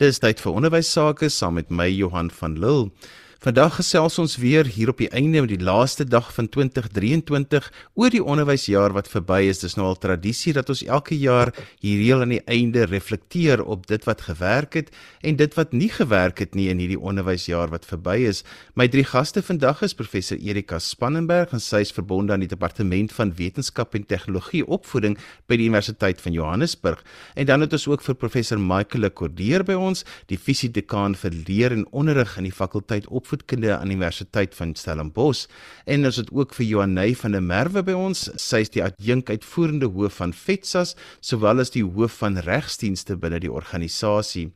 Dis tyd vir onderwys sake saam met my Johan van Lille. Vandag gesels ons weer hier op die einde met die laaste dag van 2023 oor die onderwysjaar wat verby is. Dis nou al tradisie dat ons elke jaar hier heel aan die einde reflekteer op dit wat gewerk het en dit wat nie gewerk het nie in hierdie onderwysjaar wat verby is. My drie gaste vandag is professor Erika Spannenberg en sy is verbonde aan die departement van wetenskap en tegnologie opvoeding by die Universiteit van Johannesburg. En dan het ons ook vir professor Michael Cordeer by ons, die fisiedekaan vir leer en onderrig in die fakulteit op opvoedkunde aan die Universiteit van Stellenbosch en ons het ook vir Johanay van der Merwe by ons. Sy is die adjunk uitvoerende hoof van FETSAS sowel as die hoof van regsdienste binne die organisasie.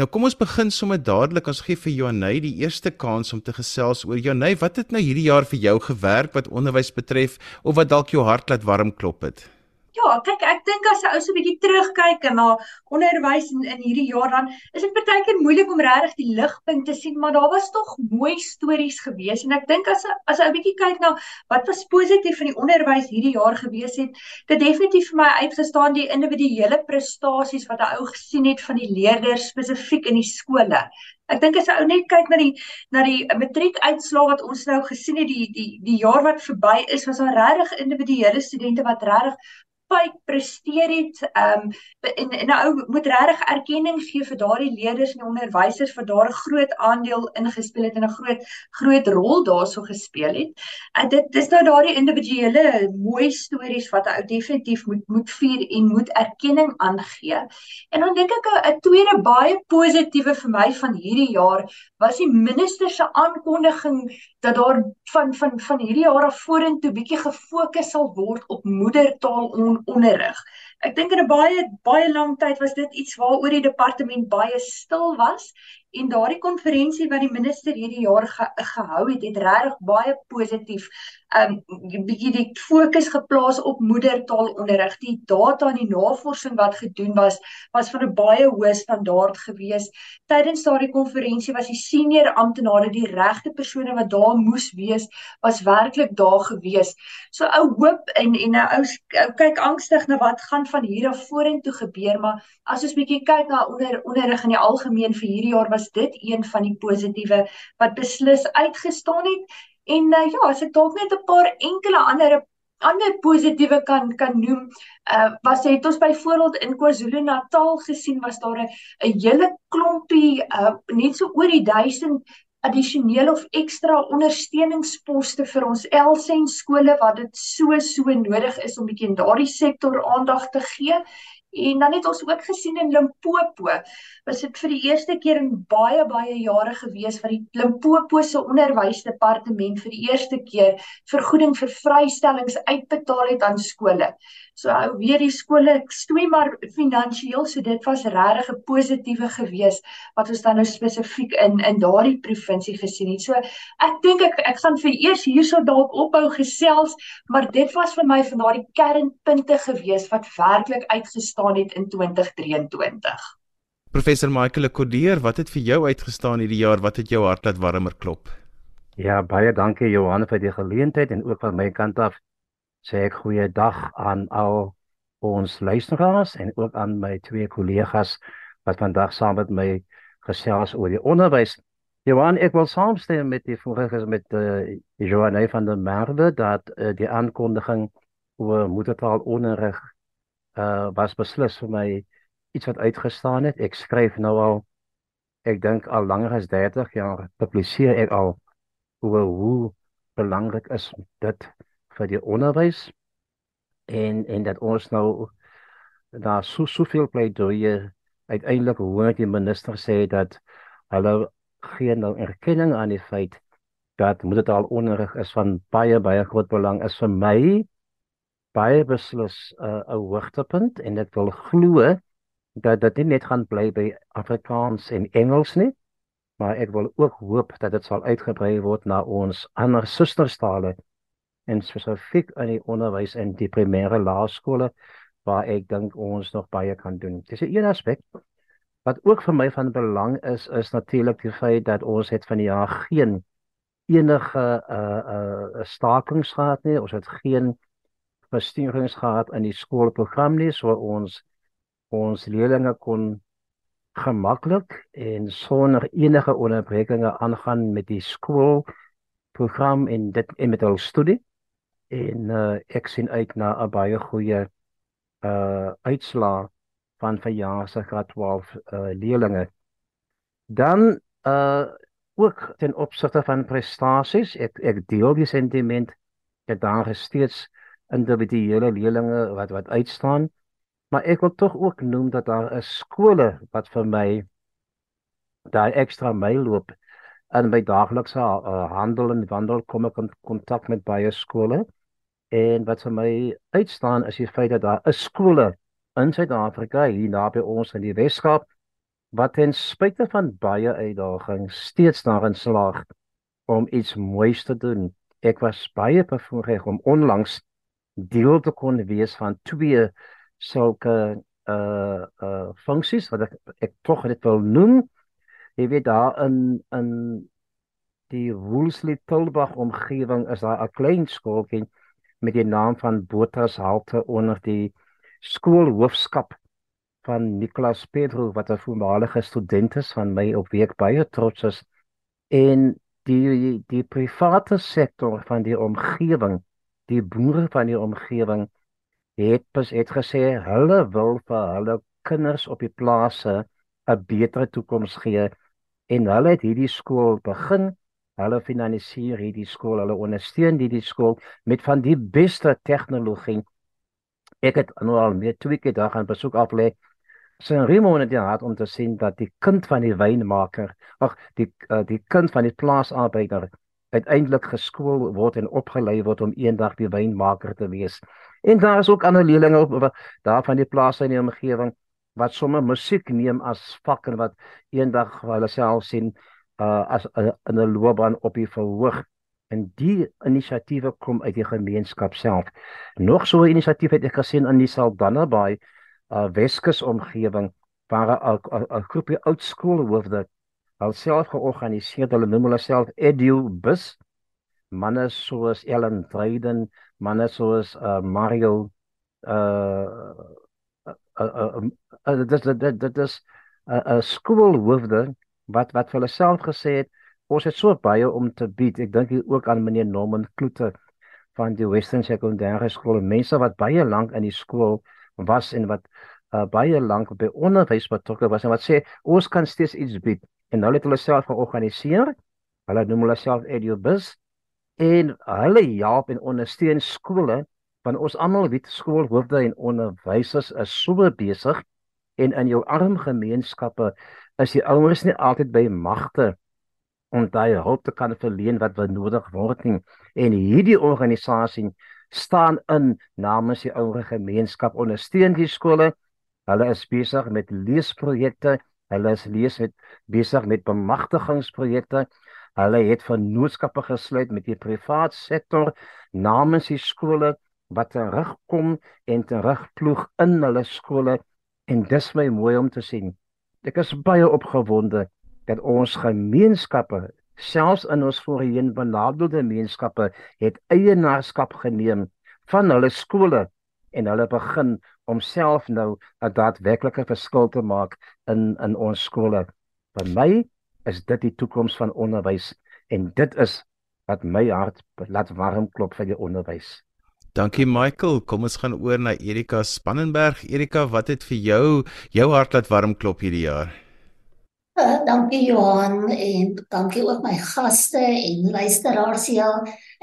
Nou kom ons begin sommer dadelik. Ons gee vir Johanay die eerste kans om te gesels oor Johanay, wat het nou hierdie jaar vir jou gewerk wat onderwys betref of wat dalk jou hart laat warm klop het? Ja, kyk, ek dink as 'n ou so 'n bietjie terugkyk na onderwys in in hierdie jaar dan is dit partykeer moeilik om regtig die ligpunt te sien, maar daar was tog mooi stories gewees en ek dink as as 'n ou bietjie kyk na wat was positief in die onderwys hierdie jaar gewees het, dit definitief vir my uitgestaan die individuele prestasies wat 'n ou gesien het van die leerders spesifiek in die skole. Ek dink as 'n ou net kyk na die na die matriekuitslae wat ons nou gesien het die die die jaar wat verby is, was daar regtig individuele studente wat regtig spyk presteer het. Ehm um, en en nou moet regtig erkenning gee vir daardie leerders en onderwysers vir daardie groot aandeel ingespeel het en 'n groot groot rol daarso gespeel het. En dit dis nou daardie individuele mooi stories wat ou definitief moet moet vier en moet erkenning aangee. En dan dink ek 'n tweede baie positiewe vir my van hierdie jaar was die minister se aankondiging dat daar van van van hierdie jaar af vorentoe bietjie gefokus sal word op moedertaal on, onderrig. Ek dink in 'n baie baie lang tyd was dit iets waaroor die departement baie stil was en daardie konferensie wat die minister hierdie jaar ge, gehou het, het regtig baie positief um bietjie die fokus geplaas op moedertaalonderrig. Die data en die navorsing wat gedoen was, was van 'n baie hoë standaard gewees. Tydens daardie konferensie was die senior amptenare, die regte persone wat daar moes wees, was werklik daar gewees. So ou hoop en en 'n ou kyk angstig na wat gaan van hier af vorentoe gebeur, maar as ons bietjie kyk na onder onderrig in die algemeen vir hierdie jaar was dit een van die positiewe wat beslis uitgestaan het En uh, ja, as ek dalk net 'n paar enkele ander ander positiewe kan kan noem, uh was het ons byvoorbeeld in KwaZulu-Natal gesien was daar 'n hele klompie uh net so oor die 1000 addisionele of ekstra ondersteuningsposte vir ons Elsen skole wat dit so so nodig is om bietjie in daardie sektor aandag te gee En dan het ons ook gesien in Limpopo, was dit vir die eerste keer in baie baie jare gewees wat die Limpopo se onderwysdepartement vir die eerste keer vergoeding vir vrystellings uitbetaal het aan skole. So ou weer die skole stoei maar finansiëel, so dit was regtig 'n positiewe gewees wat ons dan nou spesifiek in in daardie provinsie gesien het. So ek dink ek ek gaan vir eers hierso dalk ophou gesels, maar dit was vir my van daardie kernpunte gewees wat werklik uitgestaan het in 2023. Professor Michael Cordier, wat het vir jou uitgestaan hierdie jaar? Wat het jou hart laat warmer klop? Ja, baie dankie Johan vir die geleentheid en ook van my kant af sê ek goeiedag aan al ons luisteraars en ook aan my twee kollegas wat vandag saam met my gesels oor die onderwys. Johan, ek wil saamstem met die vorige met uh, Joanne van der Merwe dat uh, die aankondiging oor moedertaalonderrig eh uh, was beslis vir my iets wat uitgestaan het. Ek skryf nou al ek dink al langer as 30 jaar publiseer ek al oor hoe belangrik is dit vir die onderwys en en dat ons nou daar so soveel pleidooie uiteindelik hoor die minister sê dat hulle geen nou erkenning aan die feit dat moet dit al onderrig is van baie baie groot belang is vir my baie beslis 'n uh, hoogtepunt. En ek wil glo dat dit net gaan bly by Afrikaans en Engels nie maar ek wil ook hoop dat dit sal uitgebrei word na ons ander sustertale en spesifiek in die onderwys in die primêre laerskole waar ek dink ons nog baie kan doen. Dis 'n een aspek wat ook vir my van belang is is natuurlik die feit dat ons het van die jaar geen enige uh uh stakings gehad nie. Ons het geen verstoringings gehad in die skoolprogram nie, so ons ons leerders kon gemaklik en sonder enige onderbrekinge aangaan met die skool program en dit en met hul studie en uh, ek sien uit na 'n baie goeie uh uitslaa van verjaar se graad 12 uh leerlinge. Dan uh ook ten opsigte van prestasies, ek ek deel die sentiment dat daar steeds individuele leerlinge wat wat uitstaan, maar ek wil tog ook noem dat daar is skole wat vir my daai ekstra myl loop in my daaglikse uh, handel en wandel kom ek in kontak met baie skole en wat vir my uitstaan is die feit dat daar 'n skole in Suid-Afrika hier naby ons in die Weskaap wat ten spyte van baie uitdagings steeds daarin slaag om iets moois te doen. Ek was baie bevoorreg om onlangs deel te kon wees van twee sulke uh uh funksies wat ek ek tog dit wil noem. Jy weet daar in in die Woolsley Tilbag omgewing is daar 'n klein skooltjie met die naam van Botras Halte onder die skoolhoofskap van Nicolas Pedro wat 'n voormalige student is van my op week baie trots is en die die private sektor van die omgewing die boere van die omgewing het pas het gesê hulle wil vir hulle kinders op die plase 'n beter toekoms gee. En hulle het hierdie skool begin hulle finansier hierdie skool hulle ondersteun hierdie skool met van die beste tegnologie ek het nou al meer twee keer daar gaan besoek aflê San Remo het gehad om te sien dat die kind van die wynmaker, ag die uh, die kind van die plaasarbeider uiteindelik geskool word en opgelei word om eendag die wynmaker te wees. En daar is ook ander leerlinge op daar van die plase in die omgewing wat sommer musiek neem as vak en wat eendag hulle self sien uh, as uh, in 'n loopbaan op die verhoog en die inisiatiewe kom uit die gemeenskap self. Nog so 'n inisiatief het ek gesien in die Saldanha Bay uh, Weskus omgewing waar 'n groepie oud skoolhoofde alself georganiseer hulle noem hulle self Edu Bus manne soos Ellen Dryden manne soos uh, Mario uh dit dit dit is 'n skoolhoofde wat wat vir hulle self gesê het ons het so baie om te bied ek dink ook aan meneer Norman Kloete van die Western Sekondêre Skool mense wat baie lank in die skool was en wat uh, baie lank by onderwys betrokke was en wat sê ons kan steeds iets bied en hulle het hulle self georganiseer. Hulle noem hulle self EduBus en hulle help en ondersteun skole want ons almal weet skoolhoofde en onderwysers is so besig en in jou arm gemeenskappe is die ouers nie altyd by magte om daai hulp te kan verleen wat benodig word nie en hierdie organisasie staan in namens die ouer gemeenskap ondersteun die skole. Hulle is besig met leesprojekte. Hulle is lees met besig met bemagtigingsprojekte. Hulle het vennootskappe gesluit met die privaat sektor namens die skole wat terugkom en terugploeg in hulle skole en dis my mooi om te sien. Ek is baie opgewonde dat ons gemeenskappe selfs in ons voorheen benadeelde gemeenskappe het eienaarskap geneem van hulle skole en hulle begin om self nou 'n daadwerklike verskil te maak in in ons skole. Vir my is dit die toekoms van onderwys en dit is wat my hart laat warm klop vir die onderwys. Dankie Michael. Kom ons gaan oor na Erika Spannenberg. Erika, wat het vir jou jou hart laat warm klop hierdie jaar? Uh, dankie Johan en dankie ook my gaste en luisteraars ja.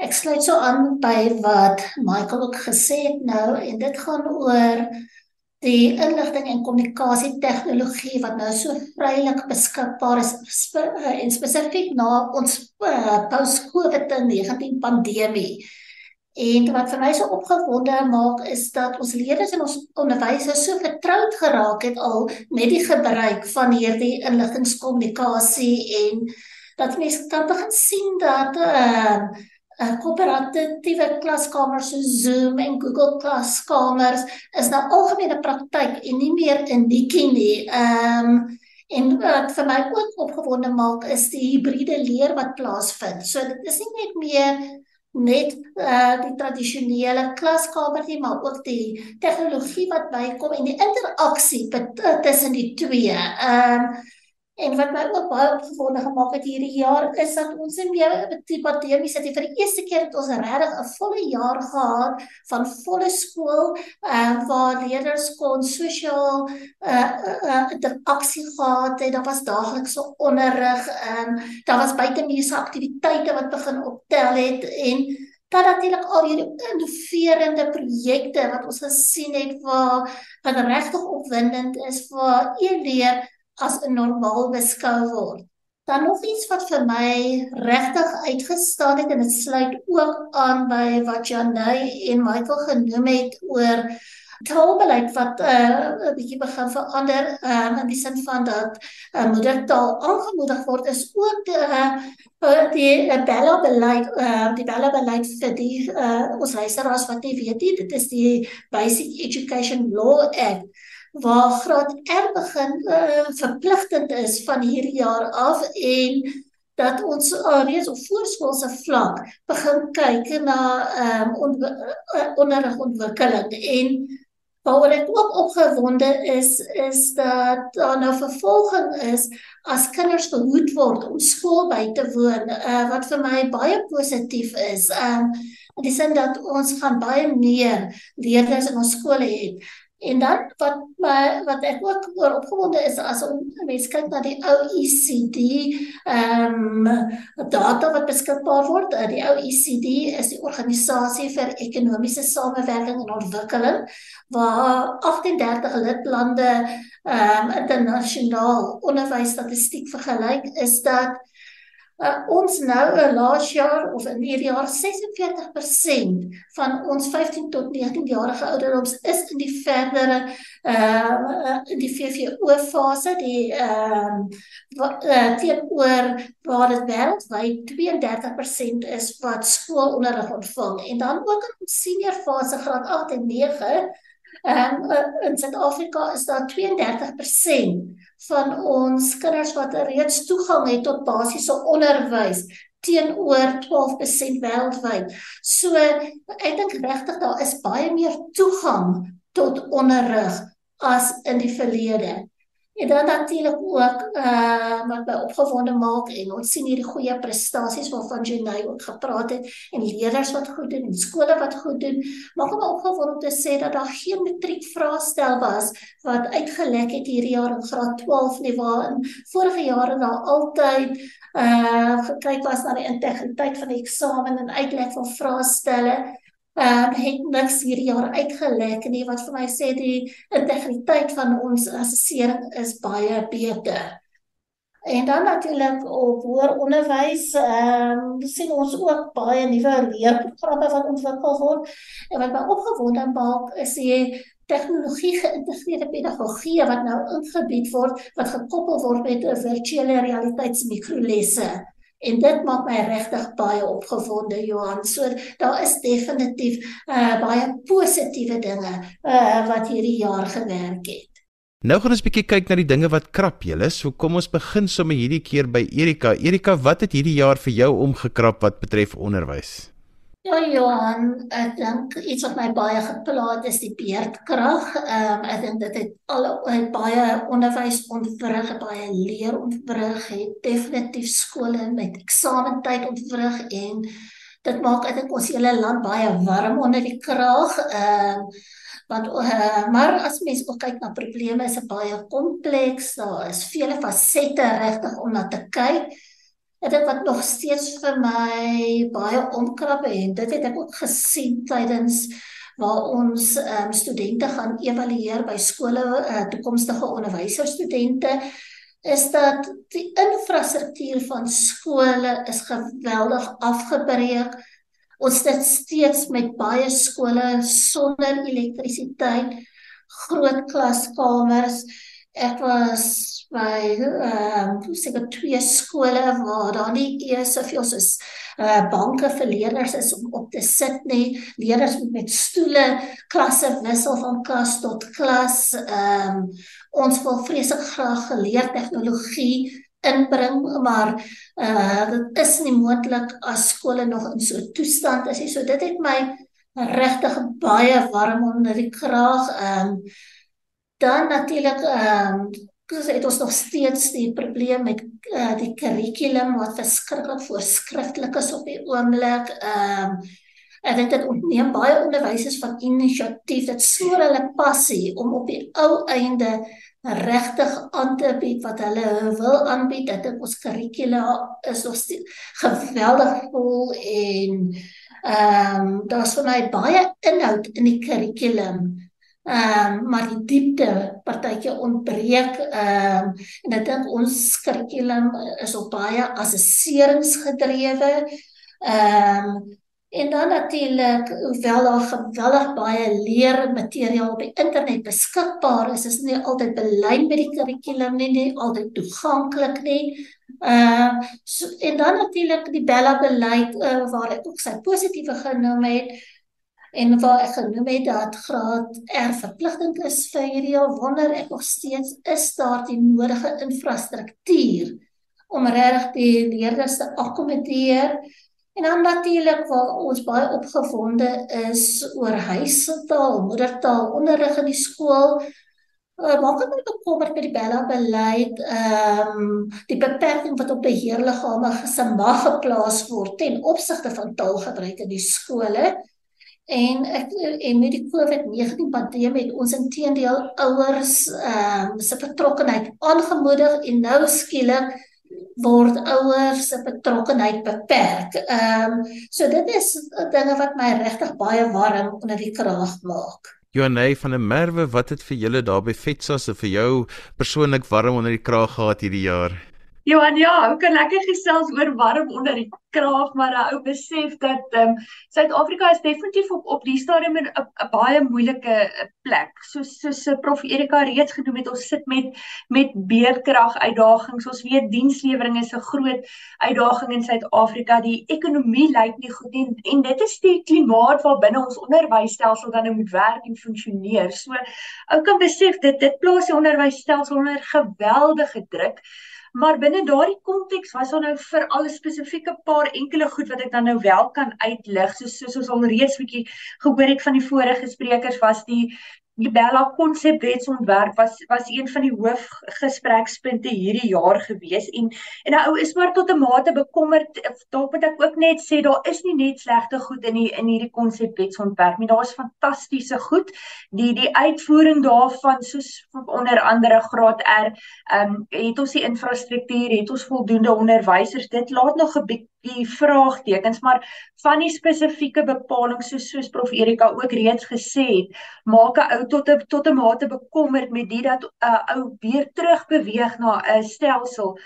Ek sluit so aan by wat Michael ook gesê het nou en dit gaan oor die inligting en kommunikasie tegnologie wat nou so vrylik beskikbaar is spe, uh, en spesifiek na ons uh, post-COVID-19 pandemie. En wat vir my so opgewonde maak is dat ons leerders en ons onderwysers so vertroud geraak het al met die gebruik van hierdie inligtingkommunikasie en dat mense kan begin sien dat ehm uh, uh, koöperatiewe klaskamers so Zoom en Google klaskamers is nou algemene praktyk en nie meer uniek nie. Ehm um, en wat vir my ook opgewonde maak is die hibriede leer wat plaasvind. So dit is nie net meer net uh, die tradisionele klaskamer nie, maar ook die tegnologie wat bykom en die interaksie tussen die twee. Ehm um, En wat my ook baie opgewonde gemaak het hierdie jaar is dat ons in die pandemie sit vir die eerste keer het ons regtig 'n volle jaar gehad van volle skool uh, waar leerders kon sosiaal uh, uh, uh, interaksie gehad het. Daar was daaglikse onderrig, um, daar was buitemuurse aktiwiteite wat begin optel het en dan natuurlik al hierdie innoverende projekte wat ons gesien het waar wat regtig opwindend is vir leerders as normaal beskou word. Dan nog iets wat vir my regtig uitgestaan het en dit sluit ook aan by wat Janey en Michael genoem het oor taalbeleid wat 'n uh, bietjie begin verander um, in die sin van dat uh, moedertaal aangemoedig word is ook uh, die uh, Bella beleid uh, die Bella beleid vir die uh, ons luisteraars wat nie weet nie dit is die Basic Education Law Act waar graad R begin uh, verpligtend is van hierdie jaar af en dat ons alreeds op voorskoolse vlak begin kyk na ehm um, on, uh, onderrigontwikkeling en waaroor ek ook opgewonde is is dat daar nou vervolging is as kinders behoed word om skool by te woon uh, wat vir my baie positief is. Ehm um, in die sin dat ons gaan baie meer leerders in ons skole hê En dan wat my wat ek ook oor opgewonde is as ons mens kyk na die ou ECD ehm um, data wat beskikbaar word. Eh, die ou ECD is die organisasie vir ekonomiese samewerking en ontwikkeling waar 38 lidlande ehm um, internasionaal onderwysstatistiek vergelyk is dat Uh, ons nou 'n uh, laas jaar of in hierdie jaar 46% van ons 15 tot 19 jarige ouderdoms is in die verdere ehm uh, die VVO fase die ehm wat uh, teenoor waar dit wêreldwyd 32% is wat skoolonderrig ontvang. En dan ook in senior fase graad 8 en 9 Ehm um, in Suid-Afrika is daar 32% van ons kinders wat reeds toegang het tot basiese onderwys teenoor 12% wêreldwyd. So ek dink regtig daar is baie meer toegang tot onderrig as in die verlede. En dan natuurlik ook uh wat my opgewonde maak en ons sien hierdie goeie prestasies waarvan Jenny ook gepraat het en leerders wat goed doen en skole wat goed doen. Maak my opgewonde om te sê dat daar geen matriek vraestel was wat uitgelek het hierdie jaar in graad 12 nie waar in vorige jare daar altyd uh gekyk was na die integriteit van die eksamen en uitlek van vraestelle ehm uh, het niks hierdie jaar uitgelek nie wat vir my sê die integriteit van ons assessering is baie beter. En dan natuurlik op hoër onderwys ehm um, sien ons ook baie nuwe leerprogramme wat ontwikkel word en wat my opgewonde maak is die tegnologie geïntegreerde pedagogie wat nou ingebied word wat gekoppel word met 'n virtuele realiteitsmikrolesse. En dit maak my regtig baie opgewonde Johan. So daar is definitief uh baie positiewe dinge uh wat hierdie jaar gewerk het. Nou gaan ons 'n bietjie kyk na die dinge wat krap julle. So kom ons begin sommer hierdie keer by Erika. Erika, wat het hierdie jaar vir jou omgekrap wat betref onderwys? Ja Johan, ek dink iets wat my baie geplaas is die beerdkrag. Ehm um, ek dink dit het al baie onderwys ontwrig, baie leer ontwrig, het definitief skole met eksamentyd ontwrig en dit maak ek dink ons hele land baie warm onder die krag. Ehm um, want uh, maar as mens ook kyk na probleme is dit baie kompleks. Daar is vele fasette regtig om na te kyk. En dit wat nog steeds vir my baie omkrap en dit het ek ook gesien tydens waar ons um, studente gaan evalueer by skole uh, toekomstige onderwyserstudente is dat die infrastruktuur van skole is geweldig afgebreek. Ons sit steeds met baie skole sonder elektrisiteit, groot klaskamers. Ek was by ehm uh, seker twee skole waar daar nie eers soveel soos uh banke vir leerders is om op te sit nie. Leerders moet met stoele klasse wissel van klas tot klas. Ehm um, ons wil vreeslik graag geleer tegnologie inbring, maar uh dit is nie moontlik as skole nog in so 'n toestand is nie. So dit het my regtig baie warm onder die kraag. Ehm um, dan natuurlik ehm um, het ons nog steeds die probleem met uh, die kurrikulum wat verskriklik voorskrifklik is op die oomblik. Ehm um, ek dink dit ontneem baie onderwysers van inisiatief. Dit snoer hulle passie om op die ou einde regtig aan te bied wat hulle wil aanbied. Dit is ons kurrikulum is nog geweldig vol en ehm um, daar's vir my baie inhoud in die kurrikulum. Ehm um, maar die diepte partytjie ontbreek ehm um, en ek dink ons kurrikulum is op baie assesseringsgedrewe. Ehm um, En dan natuurlik, hoewel daar geweldig baie leermateriaal op die internet beskikbaar is, is nie altyd belyn met die kurrikulum nie, nie altyd toeganklik nie. Uh, so, en dan natuurlik die Bella beleid uh, waar ek ook sy positiewe genoem het en waar ek genoem het dat graad R verpligting is vir hierdie jaar wonder ek nog steeds is daar die nodige infrastruktuur om regtig die leerders te akkommodeer. En dan natuurlik waar ons baie opgewonde is oor huistaal, moedertaal onderrig in die skool. Uh, maak ek my bekommerd met die Bella beleid, ehm um, die beperking wat op beheerliggame se mag geplaas word ten opsigte van taalgebruik in die skole. En ek en met die COVID-19 pandemie het ons intedeel ouers ehm um, se betrokkeheid aangemoedig en nou skielik word ouers se betrokkeheid beperk. Ehm um, so dit is dinge wat my regtig baie warm onder die kraag maak. Johanay van der Merwe, wat het vir julle daar by Fetsas en vir jou persoonlik warm onder die kraag gehad hierdie jaar? Johan, ja, hoe kan lekker gesels oor warm onder die kraag, maar 'n ou besef dat ehm um, Suid-Afrika is definitief op op die stadium 'n baie moeilike eh, plek. Soos soos eh, Prof Erika reeds genoem het, ons sit met met beerdkrag uitdagings. Ons weet dienslewering is 'n groot uitdaging in Suid-Afrika. Die ekonomie lyk nie goed nie en dit is die klimaat waarbinne ons onderwysstelsel dan nou moet werk en funksioneer. So ou kan besef dit dit plaas die onderwysstelsel onder geweldige druk. Maar binne daardie konteks was daar nou vir al 'n spesifieke paar enkele goed wat ek dan nou wel kan uitlig soos soos ons al reeds bietjie gehoor het van die vorige sprekers was die die Bella konsepwetsontwerp was was een van die hoofgesprekspunte hierdie jaar gewees en en nou is maar tot 'n mate bekommerd. Dalk moet ek ook net sê daar is nie net slegte goed in die in hierdie konsepwetsontwerp nie daar's fantastiese goed. Die die uitvoering daarvan soos onder andere graad R um, het ons die infrastruktuur het ons voldoende onderwysers. Dit laat nog 'n die vraagtekens maar van die spesifieke bepalinge soos soos prof Erika ook reeds gesê het maak 'n ou tot 'n tot 'n mate bekommerd met dit dat 'n uh, ou weer terug beweeg na 'n stelsel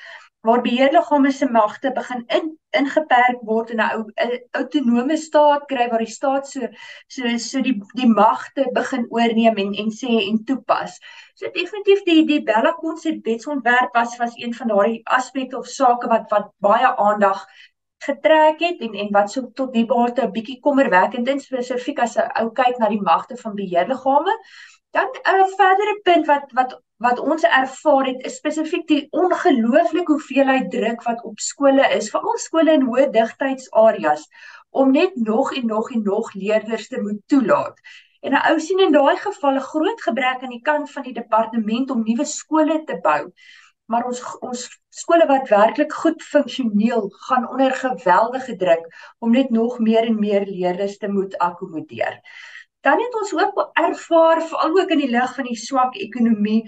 waar beheerliggame se magte begin in ingeperk word en 'n ou 'n autonome staat kry waar die staat so so so die die magte begin oorneem en en sê en toepas. So definitief die die Bella konsep wetsontwerp was was een van daardie aspekte of sake wat wat baie aandag getrek het en en wat so tot die baate 'n bietjie kommerwekkend en spesifiek as 'n ou kyk na die magte van beheerliggame. Dan 'n verdere punt wat wat wat ons ervaar het is spesifiek die ongelooflike hoeveelheid druk wat op skole is, veral skole in hoë digtheidsareas om net nog en nog en nog leerders te moet toelaat. En 'n ou sien in daai geval 'n groot gebrek aan die kant van die departement om nuwe skole te bou maar ons ons skole wat werklik goed funksioneel gaan onder geweldige druk om net nog meer en meer leerders te moet akkommodeer. Dan het ons ook ervaar veral ook in die lig van die swak ekonomie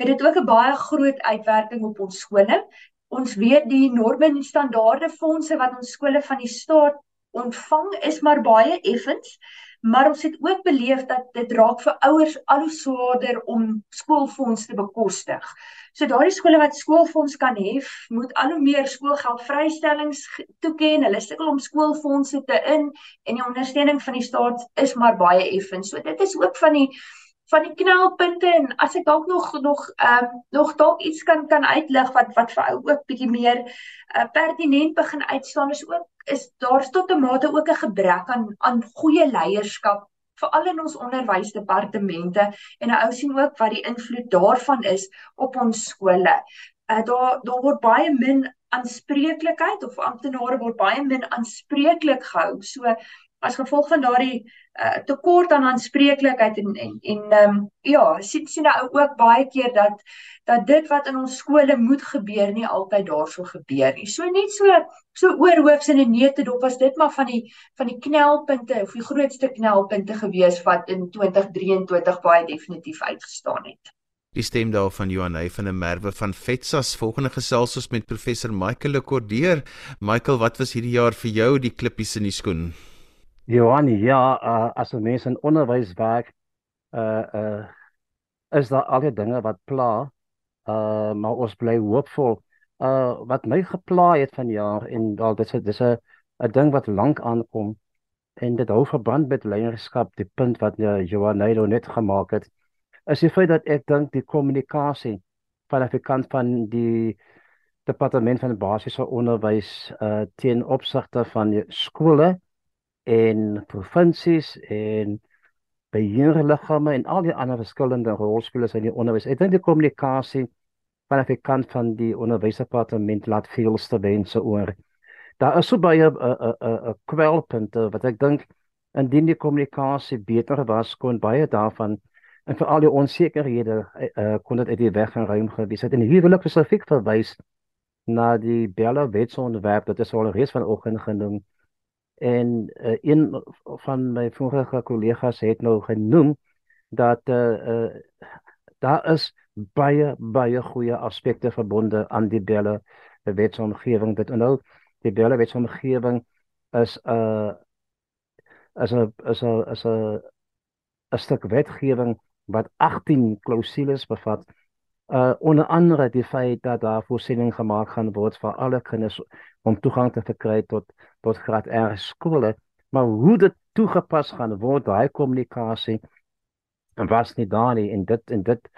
het dit ook 'n baie groot uitwerking op ons skole. Ons weet die norme en standaarde fondse wat ons skole van die staat ontvang is maar baie effens maar ons het ook beleef dat dit raak vir ouers al hoe swaarder om skoolfonds te bekostig. So daardie skole wat skoolfonds kan hê, moet al hoe meer skoolgeld vrystellings toeken. Hulle sukkel om skoolfondse te in en die ondersteuning van die staat is maar baie effens. So dit is ook van die van die knelpunte en as ek dalk nog nog ehm um, nog dalk iets kan kan uitlig wat wat vir ou ook bietjie meer uh, pertinent begin uitstaan is ook is daar tot 'n mate ook 'n gebrek aan aan goeie leierskap veral in ons onderwysdepartemente en 'n ou sien ook wat die invloed daarvan is op ons skole. uh, daar daar word baie min aanspreeklikheid of amptenare word baie min aanspreeklik gehou. So as gevolg van daardie uh, tekort aan aanspreeklikheid en en en ehm um, ja, sien sien nou ook baie keer dat dat dit wat in ons skole moet gebeur nie altyd daarso gebeur nie. So net so so oorhoofs in 'n neute dop was dit maar van die van die knelpunte of die grootste knelpunte gewees wat in 2023 baie definitief uitgestaan het. Die stem daar van Johanay van der Merwe van Vetsas volgende gesels ons met professor Michael Lekordeer. Michael, wat was hierdie jaar vir jou die klippies in die skoen? Johan, ja, uh, as 'n mens in onderwys werk, uh uh is daar al die dinge wat pla. Uh maar ons bly hoopvol. Uh wat my gepla het vanjaar en wel dit is dis 'n 'n ding wat lank aankom en dit hou verband met leierskap, die punt wat uh, Johan Nailo net gemaak het. Is die feit dat ek dink die kommunikasie van die kant van die departement van basiese onderwys uh teen opsigte van skole en provinsies en beheerliggame en al die ander verskillende rolspelers in die onderwys. Ek dink die kommunikasie van die kant van die onderwysdepartement laat veel te wense oor. Daar is so baie 'n 'n 'n 'n kwelpunte wat ek dink indien die kommunikasie beter was kon baie daarvan en vir al die onsekerhede uh, kon dit uit die weg gaan ruim gewees het. En hier wil ek spesifiek verwys na die Bella wetsontwerp wat is al reeds vanoggend genoem en uh, een van my vorige kollegas het nou genoem dat uh, uh, daar is baie baie goeie aspekte verbonde aan die belle wetsomgewing. Dit nou die belle wetsomgewing is 'n uh, as 'n as 'n as 'n 'n stuk wetgewing wat 18 klousules bevat uh onder andere die feit dat daar voorsiening gemaak gaan word vir alle kinders om toegang te verkry tot tot graad R skole, maar hoe dit toegepas gaan word, daai kommunikasie en was nie daar nie en dit en dit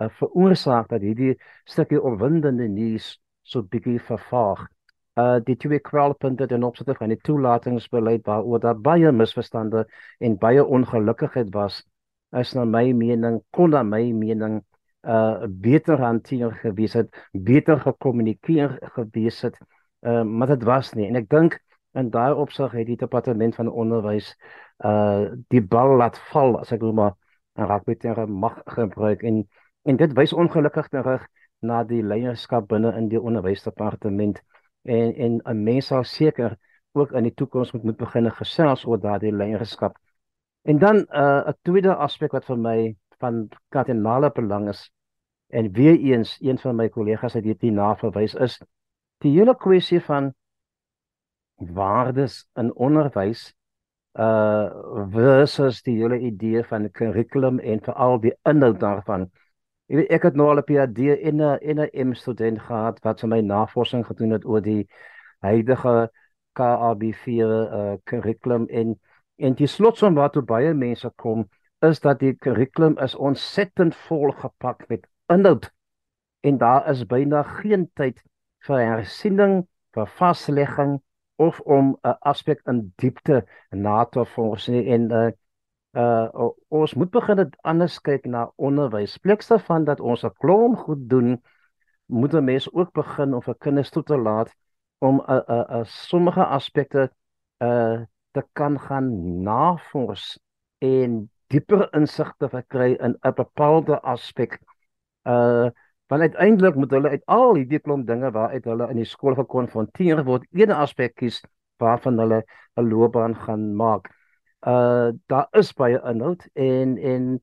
uh, veroorsaak dat hierdie stukkie opwindende nuus so bietjie vervaag. Uh die twee kwelpunte ten opsigte van die toelatingsbeleid waaroor daar baie misverstande en baie ongelukkigheid was, is na my mening kon na my mening uh beter hanteer gewees het, beter gekommunikeer gewees het, uh, maar dit was nie. En ek dink in daai opsig het die departement van onderwys uh die bal laat val as ek glo maar raak met terre mag gebruik. En en dit wys ongelukkig terug na die leierskap binne in die onderwysdepartement. En en 'n mens sal seker ook in die toekoms moet moet begin gesels oor daardie leierskap. En dan 'n uh, 'n tweede aspek wat vir my van kardinale belang is en weer eens een van my kollegas het hierdie naverwys is die hele kwessie van waardes in onderwys uh versus die hele idee van kurrikulum en veral die inhoud daarvan. Jy weet ek het nou al 'n PhD in 'n in 'n M student gehad wat vir my navorsing gedoen het oor die huidige KAB4 uh kurrikulum en en die slotsom wat baie mense kom is dat die kurrikulum is ontsettend vol gepak met inhoud. En daar is byna geen tyd vir hersiening, vir vaslegging of om 'n aspek in diepte na te vors nie. En uh, uh ons moet begin dit anders kyk na onderwys. Plekste van dat ons 'n klomp goed doen, moet 'n mens ook begin om vir kinders toe te laat om 'n 'n 'n sommige aspekte uh te kan gaan navors. En dieper insig te verkry in 'n bepaalde aspek. Uh want uiteindelik moet hulle uit al hierdie klomp dinge waaruit hulle in die skool gekonfronteer word, een aspek kies waarvan hulle 'n loopbaan gaan maak. Uh daar is baie inhoud en en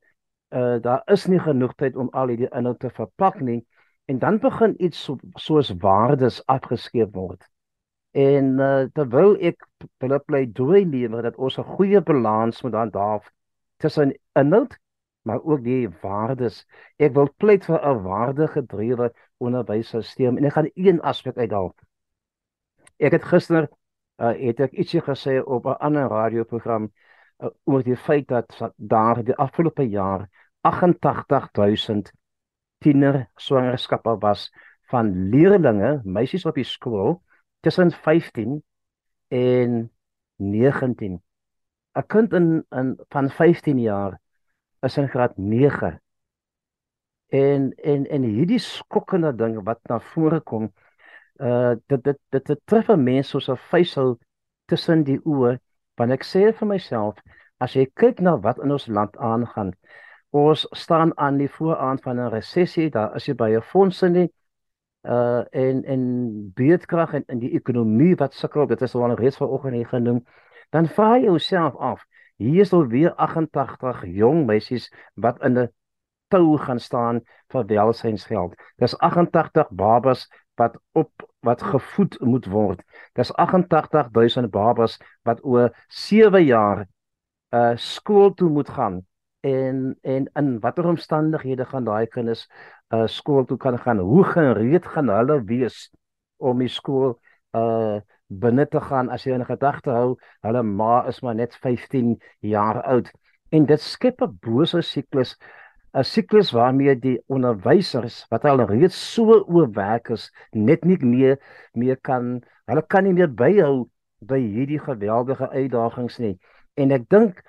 uh daar is nie genoeg tyd om al hierdie inhoud te verpak nie en dan begin iets so, soos waardes afgeskeep word. En uh terwyl ek wil pleidooi lewer dat ons 'n goeie balans moet handhaaf tussen inhoud maar ook die waardes. Ek wil pleit vir 'n waardegedrewe onderwysstelsel en ek gaan een aspek uithaal. Ek het gister uh, het ek ietsie gesê op 'n ander radioprogram uh, oor die feit dat daar die afgelope jaar 88000 tiener swangerskappe was van leerlinge, meisies op die skool tussen 15 en 19 'n kind in in van 15 jaar is in graad 9 En en en hierdie skokkende ding wat na vore kom, uh dit dit dit, dit tref 'n mens soos 'n vuishou tussen die oë, want ek sê vir myself, as jy kyk na wat in ons land aangaan, ons staan aan die vooraan van 'n resessie, daar is jy by 'n fondse nie uh en en beedkrag en in die ekonomie wat sukkel, dit is al reeds vanoggend hier genoem, dan vra jy jouself af, hier is al weer 88 jong meisies wat in 'n tou gaan staan vir welsynsgeld. Dis 88 babas wat op wat gevoed moet word. Dis 88000 babas wat oor 7 jaar uh skool toe moet gaan en en in watter omstandighede gaan daai kinders uh skool toe kan gaan? Hoe gereed gaan hulle wees om die skool uh binne te gaan as jy in gedagte hou hulle ma is maar net 15 jaar oud en dit skep 'n bose siklus 'n siklus waarmee die onderwysers wat al reeds so oorwerk is net nie meer meer kan hulle kan nie meer byhou by hierdie geweldige uitdagings nie en ek dink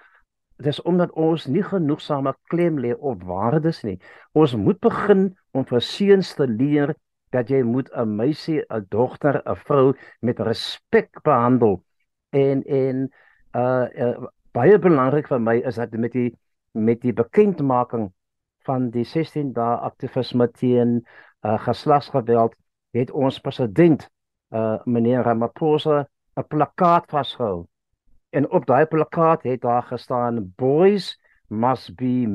dis omdat ons nie genoegsame klem lê op waardes nie. Ons moet begin om vir seuns te leer dat jy moet 'n meisie, 'n dogter, 'n vrou met respek behandel. En en uh, uh baie belangrik vir my is dat met die met die bekendmaking van die 16 dae aktivisme teen uh geslagsgeweld het ons president uh meneer Ramaphosa 'n plakkaat vasgehou en op daai plakkaat het daar gestaan boys must be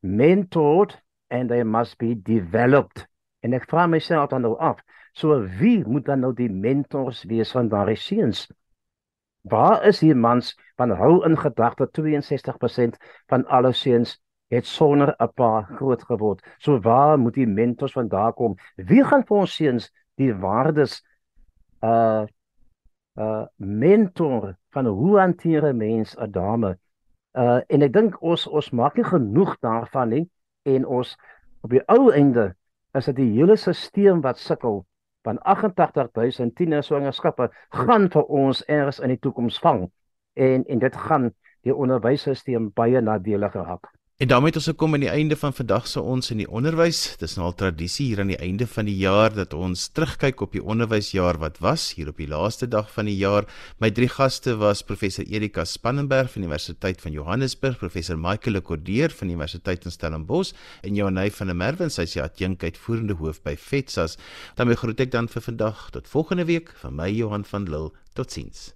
mentored and they must be developed en ek vra myself dan nou af so wie moet dan nou die mentors wees van daai seuns? Waar is hier mans van hou in gedagte 62% van alle seuns het sonder 'n pa groot geword? So waar moet die mentors vandaan kom? Wie gaan vir ons seuns die waardes uh uh mentor van hoe hanteer 'n mens 'n dame. Uh en ek dink ons ons maak nie genoeg daarvan nie en ons op die ou einde is dit die hele stelsel wat sukkel van 88000 tiener swangerskappe gaan vir ons eers in die toekoms vang en en dit gaan die onderwysstelsel baie nadelig raak. En daarmee het ons gekom aan die einde van vandag se ons in die onderwys. Dis nou al tradisie hier aan die einde van die jaar dat ons terugkyk op die onderwysjaar wat was hier op die laaste dag van die jaar. My drie gaste was professor Erika Spannenberg van die Universiteit van Johannesburg, professor Michael Lekordeer van die Universiteit in Stellenbosch en Johanay van der Merwe, sy is die adjunk uitvoerende hoof by FETSAS. Dan groet ek dan vir vandag tot volgende week van my Johan van Lille. Totsiens.